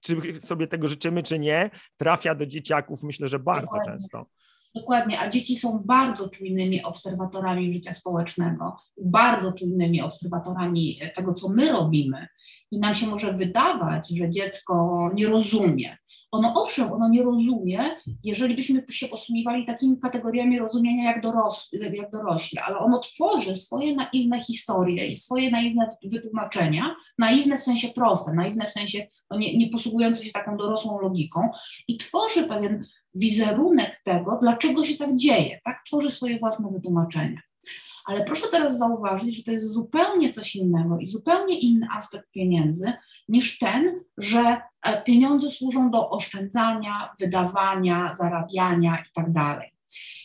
czy sobie tego życzymy, czy nie, trafia do dzieciaków, myślę, że bardzo często. Dokładnie, a dzieci są bardzo czujnymi obserwatorami życia społecznego, bardzo czujnymi obserwatorami tego, co my robimy. I nam się może wydawać, że dziecko nie rozumie, ono owszem, ono nie rozumie, jeżeli byśmy się posługiwali takimi kategoriami rozumienia jak, doros, jak dorośli, ale ono tworzy swoje naiwne historie i swoje naiwne wytłumaczenia, naiwne w sensie proste, naiwne w sensie no nie, nie posługujące się taką dorosłą logiką i tworzy pewien wizerunek tego, dlaczego się tak dzieje, tak? Tworzy swoje własne wytłumaczenia. Ale proszę teraz zauważyć, że to jest zupełnie coś innego i zupełnie inny aspekt pieniędzy niż ten, że pieniądze służą do oszczędzania, wydawania, zarabiania itd. Tak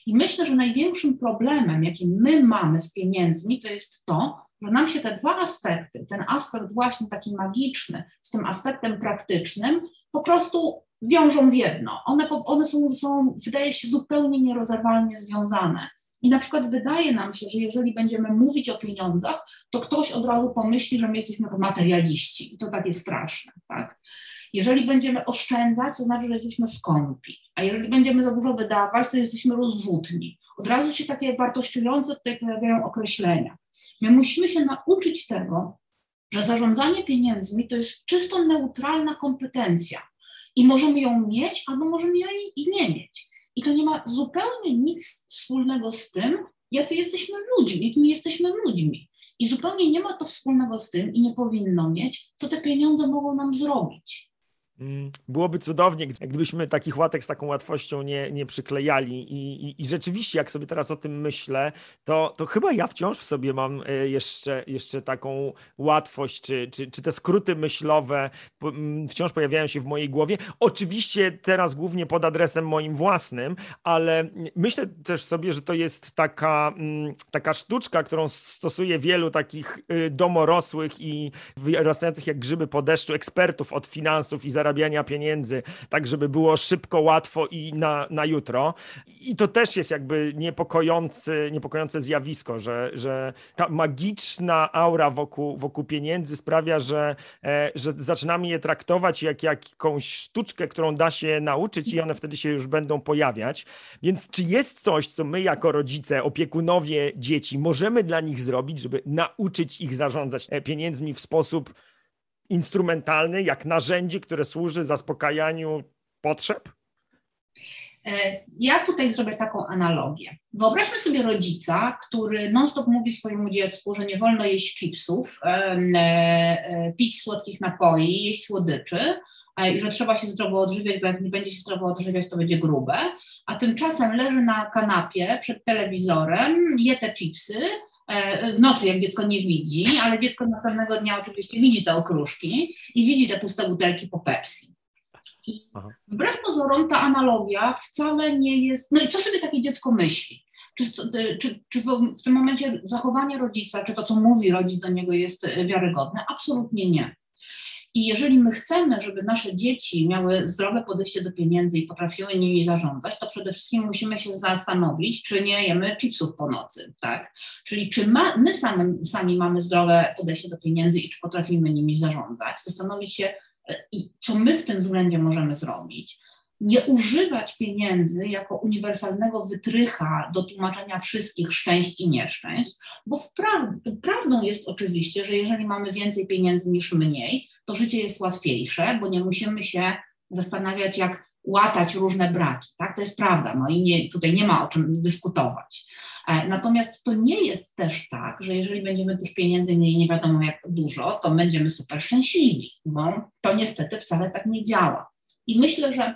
I myślę, że największym problemem, jaki my mamy z pieniędzmi, to jest to, że nam się te dwa aspekty, ten aspekt właśnie taki magiczny z tym aspektem praktycznym, po prostu wiążą w jedno. One, one są, są, wydaje się, zupełnie nierozerwalnie związane. I na przykład wydaje nam się, że jeżeli będziemy mówić o pieniądzach, to ktoś od razu pomyśli, że my jesteśmy materialiści i to takie straszne, tak? Jeżeli będziemy oszczędzać, to znaczy, że jesteśmy skąpi, a jeżeli będziemy za dużo wydawać, to jesteśmy rozrzutni. Od razu się takie wartościujące tutaj pojawiają określenia. My musimy się nauczyć tego, że zarządzanie pieniędzmi to jest czysto neutralna kompetencja i możemy ją mieć albo możemy jej i nie mieć. I to nie ma zupełnie nic wspólnego z tym, jacy jesteśmy ludźmi, jakimi jesteśmy ludźmi. I zupełnie nie ma to wspólnego z tym i nie powinno mieć, co te pieniądze mogą nam zrobić. Mm, byłoby cudownie, gdybyśmy takich łatek z taką łatwością nie, nie przyklejali. I, i, I, rzeczywiście, jak sobie teraz o tym myślę, to, to chyba ja wciąż w sobie mam e, jeszcze, jeszcze taką łatwość, czy, czy, czy te skróty myślowe mm, wciąż pojawiają się w mojej głowie. Oczywiście teraz głównie pod adresem moim własnym, ale myślę też sobie, że to jest taka, mm, taka sztuczka, którą stosuje wielu takich y, domorosłych i wyrastających jak grzyby po deszczu ekspertów od finansów i zarabiania zarabiania pieniędzy, tak żeby było szybko, łatwo i na, na jutro. I to też jest jakby niepokojący, niepokojące zjawisko, że, że ta magiczna aura wokół, wokół pieniędzy sprawia, że, e, że zaczynamy je traktować jak jakąś sztuczkę, którą da się nauczyć i one wtedy się już będą pojawiać. Więc czy jest coś, co my jako rodzice, opiekunowie dzieci możemy dla nich zrobić, żeby nauczyć ich zarządzać e, pieniędzmi w sposób instrumentalny, jak narzędzie, które służy zaspokajaniu potrzeb? E, ja tutaj zrobię taką analogię. Wyobraźmy sobie rodzica, który non-stop mówi swojemu dziecku, że nie wolno jeść chipsów, e, e, pić słodkich napoi, jeść słodyczy i że trzeba się zdrowo odżywiać, bo jak nie będzie się zdrowo odżywiać, to będzie grube, a tymczasem leży na kanapie przed telewizorem, je te chipsy, w nocy, jak dziecko nie widzi, ale dziecko następnego dnia oczywiście widzi te okruszki i widzi te puste butelki po Pepsi. I wbrew pozorom ta analogia wcale nie jest. No i co sobie takie dziecko myśli? Czy, e, czy, czy w, tym momencie zachowanie rodzica, czy to, co mówi rodzic do niego, jest wiarygodne? Absolutnie nie. I jeżeli my chcemy, żeby nasze dzieci miały zdrowe podejście do pieniędzy i potrafiły nimi zarządzać, to przede wszystkim musimy się zastanowić, czy nie jemy chipsów po nocy, tak? Czyli czy ma, my sami, sami mamy zdrowe podejście do pieniędzy i czy potrafimy nimi zarządzać, zastanowić się, e, i co my w tym względzie możemy zrobić nie używać pieniędzy jako uniwersalnego wytrycha do tłumaczenia wszystkich szczęść i nieszczęść, bo wpraw, prawdą jest oczywiście, że jeżeli mamy więcej pieniędzy niż mniej, to życie jest łatwiejsze, bo nie musimy się zastanawiać, jak łatać różne braki. Tak? To jest prawda, no i nie, tutaj nie ma o czym dyskutować. E, natomiast to nie jest też tak, że jeżeli będziemy tych pieniędzy mieli nie wiadomo jak dużo, to będziemy super szczęśliwi, bo to niestety wcale tak nie działa. I myślę, że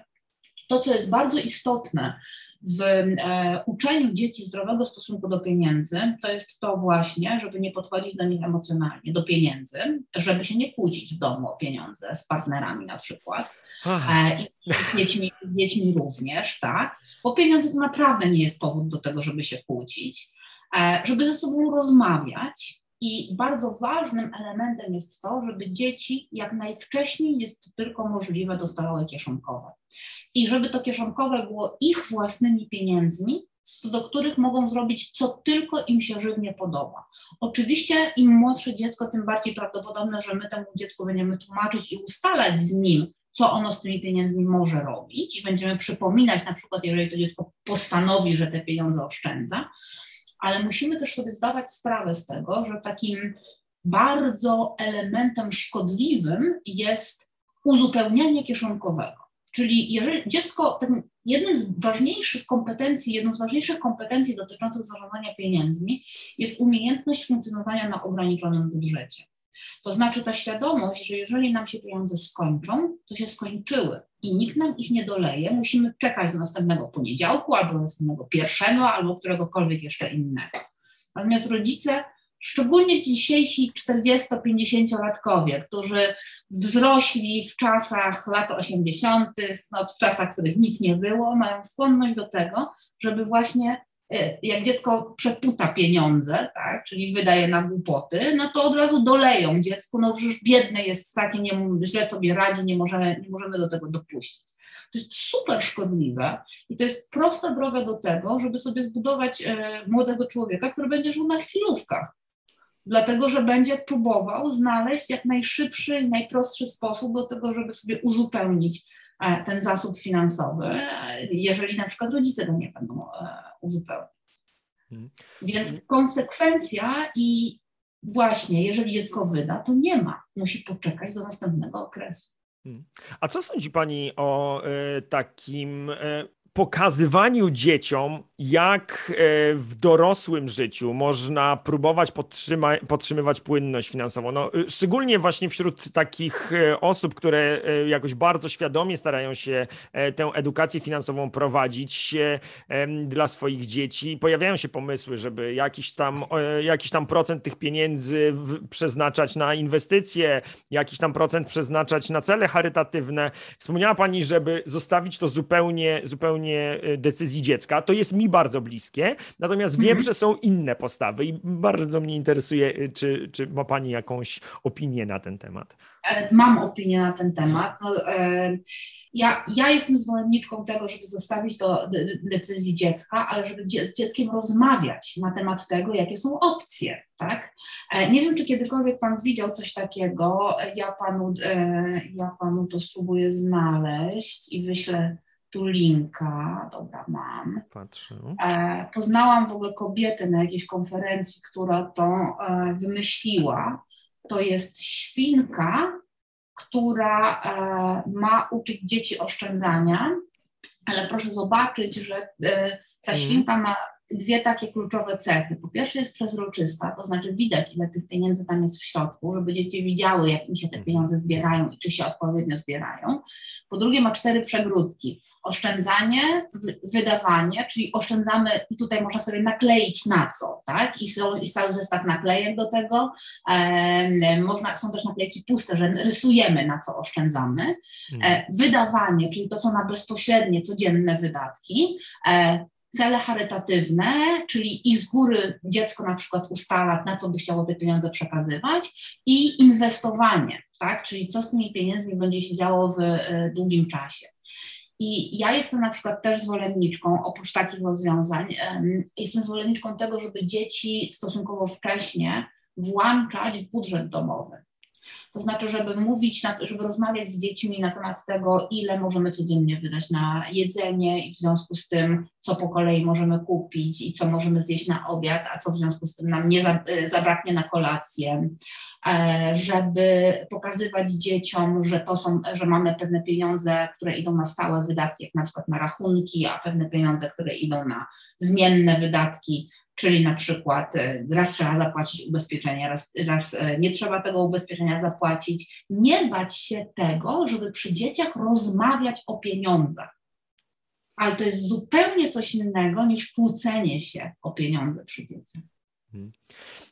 to, co jest bardzo istotne w e, uczeniu dzieci zdrowego stosunku do pieniędzy, to jest to właśnie, żeby nie podchodzić do nich emocjonalnie, do pieniędzy, żeby się nie kłócić w domu o pieniądze z partnerami na przykład. E, I z dziećmi, dziećmi również, tak? Bo pieniądze to naprawdę nie jest powód do tego, żeby się kłócić, e, żeby ze sobą rozmawiać, i bardzo ważnym elementem jest to, żeby dzieci jak najwcześniej jest tylko możliwe dostawały kieszonkowe. I żeby to kieszonkowe było ich własnymi pieniędzmi, co do których mogą zrobić, co tylko im się żywnie podoba. Oczywiście im młodsze dziecko, tym bardziej prawdopodobne, że my temu dziecku będziemy tłumaczyć i ustalać z nim, co ono z tymi pieniędzmi może robić i będziemy przypominać na przykład, jeżeli to dziecko postanowi, że te pieniądze oszczędza, ale musimy też sobie zdawać sprawę z tego, że takim bardzo elementem szkodliwym jest uzupełnianie kieszonkowego. Czyli jeżeli dziecko, ten, z ważniejszych kompetencji, jedną z ważniejszych kompetencji dotyczących zarządzania pieniędzmi jest umiejętność funkcjonowania na ograniczonym budżecie. To znaczy ta świadomość, że jeżeli nam się pieniądze skończą, to się skończyły i nikt nam ich nie doleje, musimy czekać do następnego poniedziałku albo do następnego pierwszego albo któregokolwiek jeszcze innego. Natomiast rodzice, szczególnie dzisiejsi 40-50-latkowie, którzy wzrośli w czasach lat 80., no, w czasach, w których nic nie było, mają skłonność do tego, żeby właśnie jak dziecko przeputa pieniądze, tak, czyli wydaje na głupoty, no to od razu doleją dziecku, no przecież biedne jest takie, nie, źle sobie radzi, nie możemy, nie możemy do tego dopuścić. To jest super szkodliwe i to jest prosta droga do tego, żeby sobie zbudować e, młodego człowieka, który będzie żył na chwilówkach. Dlatego, że będzie próbował znaleźć jak najszybszy i najprostszy sposób do tego, żeby sobie uzupełnić E, ten zasób finansowy, jeżeli na przykład rodzice go nie będą e, uzupełniać. Hmm. Więc konsekwencja i właśnie, jeżeli dziecko wyda, to nie ma. Musi poczekać do następnego okresu. Hmm. A co sądzi Pani o y, takim y, pokazywaniu dzieciom, jak e, w dorosłym życiu można próbować podtrzyma- podtrzymywać płynność finansową. No, y, szczególnie właśnie wśród takich e, osób, które e, jakoś bardzo świadomie starają się tę edukację finansową prowadzić dla swoich dzieci. Pojawiają się pomysły, żeby jakiś tam, jakiś tam procent tych pieniędzy przeznaczać na inwestycje, jakiś tam procent przeznaczać na cele charytatywne. Wspomniała Pani, żeby zostawić to zupełnie, zupełnie y, decyzji dziecka. To jest mi bardzo bliskie, natomiast wiem, mhm. że są inne postawy i bardzo mnie interesuje, y, czy, czy ma Pani jakąś opinię na ten temat. E, mam opinię na ten temat. No, e, ja, ja jestem zwolenniczką tego, żeby zostawić to decyzji dziecka, ale żeby z dzieckiem rozmawiać na temat tego, jakie są opcje, tak? E, nie wiem, czy kiedykolwiek Pan widział coś takiego. Ja Panu, ja panu to spróbuję znaleźć i wyślę tu linka, dobra, mam. Patrzę. E, poznałam w ogóle kobietę na jakiejś konferencji, która to e, wymyśliła. To jest świnka, która e, ma uczyć dzieci oszczędzania, ale proszę zobaczyć, że e, ta mhm. świnka ma dwie takie kluczowe cechy. Po pierwsze jest przezroczysta, to znaczy widać, ile tych pieniędzy tam jest w środku, żeby dzieci widziały, jak im się te mhm. pieniądze zbierają i czy się odpowiednio zbierają. Po drugie ma cztery przegródki oszczędzanie, wydawanie, czyli oszczędzamy, i tutaj można sobie nakleić na co, tak? I są i cały zestaw naklejek do tego. E, można, są też naklejki puste, że rysujemy na co oszczędzamy. E, wydawanie, czyli to, co na bezpośrednie, codzienne wydatki. E, cele charytatywne, czyli i z góry dziecko na przykład ustala, na co by chciało te pieniądze przekazywać, i inwestowanie tak? Czyli co z tymi pieniędzmi będzie się działo w e, długim czasie. I ja jestem na przykład też zwolenniczką, oprócz takich rozwiązań, jestem zwolenniczką tego, żeby dzieci stosunkowo wcześnie włączać w budżet domowy. To znaczy, żeby mówić, żeby rozmawiać z dziećmi na temat tego, ile możemy codziennie wydać na jedzenie i w związku z tym, co po kolei możemy kupić i co możemy zjeść na obiad, a co w związku z tym nam nie y, zabraknie na kolację, e, żeby pokazywać dzieciom, że to są, że mamy pewne pieniądze, które idą na stałe wydatki, jak na przykład na rachunki, a pewne pieniądze, które idą na zmienne wydatki, Czyli na przykład e, raz trzeba zapłacić ubezpieczenie, raz, raz e, nie trzeba tego ubezpieczenia zapłacić. Nie bać się tego, żeby przy dzieciach rozmawiać o pieniądzach. Ale to jest zupełnie coś innego niż kłócenie się o pieniądze przy dzieciach. Hmm.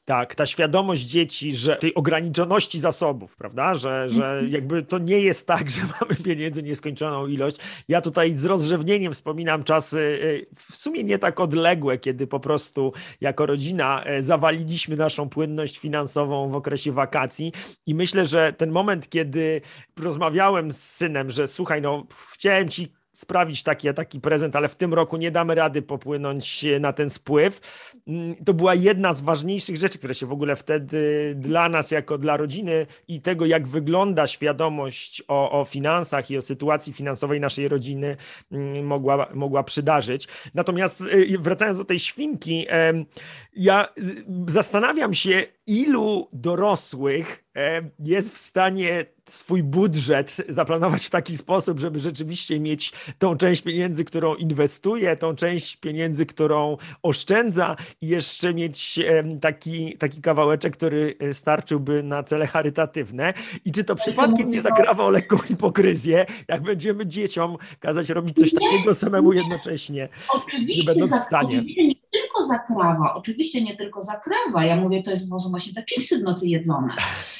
Tak, ta świadomość dzieci, że tej ograniczoności zasobów, prawda, że, że mhm. jakby to nie jest tak, że mamy pieniędzy nieskończoną ilość. Ja tutaj z rozrzewnieniem wspominam czasy y, w sumie nie tak odległe, kiedy po prostu jako rodzina e, zawaliliśmy naszą płynność finansową w okresie wakacji i myślę, że ten moment, kiedy rozmawiałem z synem, że słuchaj, no chciałem ci sprawić taki, taki prezent, ale w tym roku nie damy rady popłynąć na ten spływ. Mm, to była jedna z ważniejszych rzeczy, które się w ogóle wtedy dla nas, jako dla rodziny i tego, jak wygląda świadomość o, o finansach i o sytuacji finansowej naszej rodziny, mm, mogła, mogła przydarzyć. Natomiast y, wracając do tej świnki, ja zastanawiam się, ilu dorosłych jest w stanie swój budżet zaplanować w taki sposób, żeby rzeczywiście mieć tą część pieniędzy, którą inwestuje, tą część pieniędzy, którą oszczędza i jeszcze mieć taki, taki kawałeczek, który e, starczyłby na cele charytatywne. I czy to przypadkiem nie zagrawa o lekką hipokryzję, jak będziemy dzieciom kazać robić coś takiego samemu jednocześnie, nie będąc w stanie? Tylko zakrawa, oczywiście nie tylko zakrawa, ja mówię, to jest właśnie te chipsy w nocy jedzone.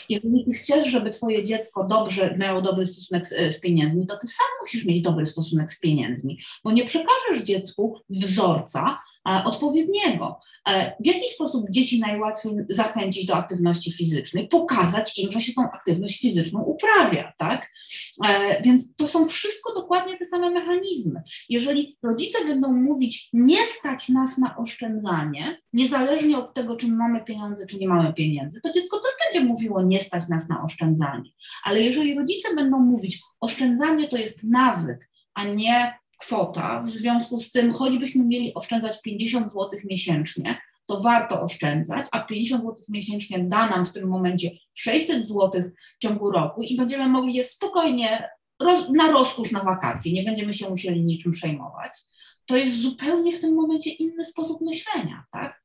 Jeżeli ty chcesz, żeby twoje dziecko dobrze miało dobry stosunek z, z, pieniędzmi, to ty sam musisz mieć dobry stosunek z pieniędzmi, bo nie przekażesz dziecku wzorca, E, odpowiedniego. E, w jaki sposób dzieci najłatwiej zachęcić do aktywności fizycznej? Pokazać im, że się tą aktywność fizyczną uprawia, tak? E, więc to są wszystko dokładnie te same mechanizmy. Jeżeli rodzice będą mówić, nie stać nas na oszczędzanie, niezależnie od tego, czy mamy pieniądze, czy nie mamy pieniędzy, to dziecko też będzie mówiło, nie stać nas na oszczędzanie. Ale jeżeli rodzice będą mówić, oszczędzanie to jest nawyk, a nie kwota, w związku z tym, choćbyśmy mieli oszczędzać 50 zł miesięcznie, to warto oszczędzać, a 50 zł miesięcznie da nam w tym momencie 600 zł w ciągu roku i będziemy mogli je spokojnie roz, na rozkusz na wakacje, nie będziemy się musieli niczym przejmować. To jest zupełnie w tym momencie inny sposób myślenia, tak?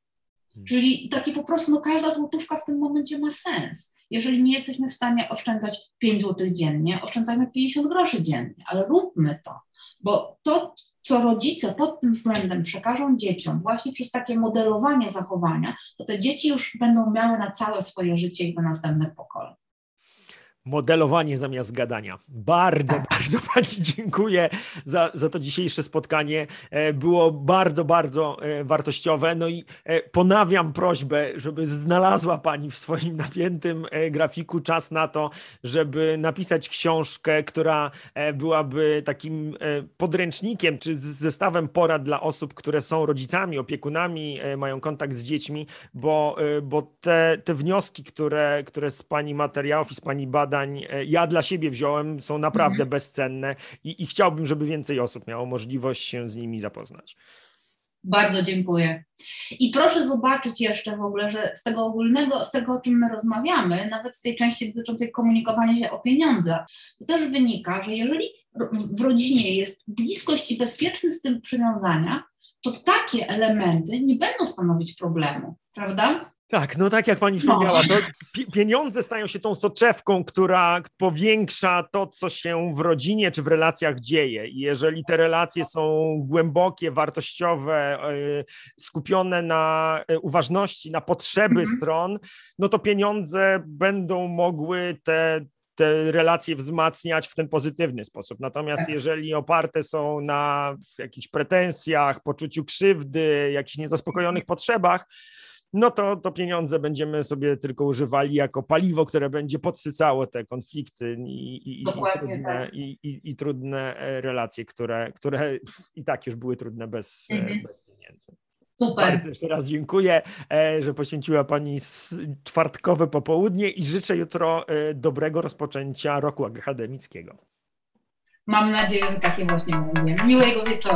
Hmm. Czyli taki po prostu, no każda złotówka w tym momencie ma sens. Jeżeli nie jesteśmy w stanie oszczędzać 5 zł dziennie, oszczędzajmy 50 groszy dziennie, ale róbmy to. Bo to, co rodzice pod tym względem przekażą dzieciom, właśnie przez takie modelowanie zachowania, to te dzieci już będą miały na całe swoje życie i do następnych pokoleń modelowanie zamiast gadania. Bardzo, tak. bardzo Pani dziękuję za, za to dzisiejsze spotkanie. E, było bardzo, bardzo e, wartościowe. No i e, ponawiam prośbę, żeby znalazła Pani w swoim napiętym grafiku czas na to, żeby napisać książkę, która byłaby takim podręcznikiem czy zestawem porad dla osób, które są rodzicami, opiekunami, mają kontakt z dziećmi, bo, bo te, te wnioski, które, które z Pani materiałów i z Pani badań, badań e, ja dla siebie wziąłem, są naprawdę mhm. bezcenne i, i chciałbym, żeby więcej osób miało możliwość się z nimi zapoznać. Bardzo dziękuję. I proszę zobaczyć jeszcze w ogóle, że z tego ogólnego, z tego o czym my rozmawiamy, nawet z tej części dotyczącej komunikowania się o pieniądzach, to też wynika, że jeżeli w rodzinie jest bliskość i bezpieczny styl przywiązania, to takie elementy nie będą stanowić problemu, prawda? Tak, no tak jak pani wspomniała, no. to pieniądze stają się tą soczewką, która powiększa to, co się w rodzinie czy w relacjach dzieje. I jeżeli te relacje są głębokie, wartościowe, e, skupione na e, uważności, na potrzeby mhm. stron, no to pieniądze będą mogły te, te relacje wzmacniać w ten pozytywny sposób. Natomiast tak. jeżeli oparte są na jakichś pretensjach, poczuciu krzywdy, jakichś niezaspokojonych potrzebach, no to, to pieniądze będziemy sobie tylko używali jako paliwo, które będzie podsycało te konflikty i, i, i, trudne, tak. i, trudne e, relacje, które, które i tak już były trudne bez, e, mhm. bez pieniędzy. Super. Bardzo jeszcze raz dziękuję, e, że poświęciła Pani czwartkowe popołudnie i życzę jutro dobrego rozpoczęcia roku akademickiego. Mam nadzieję, że takie właśnie będzie. Miłego wieczoru.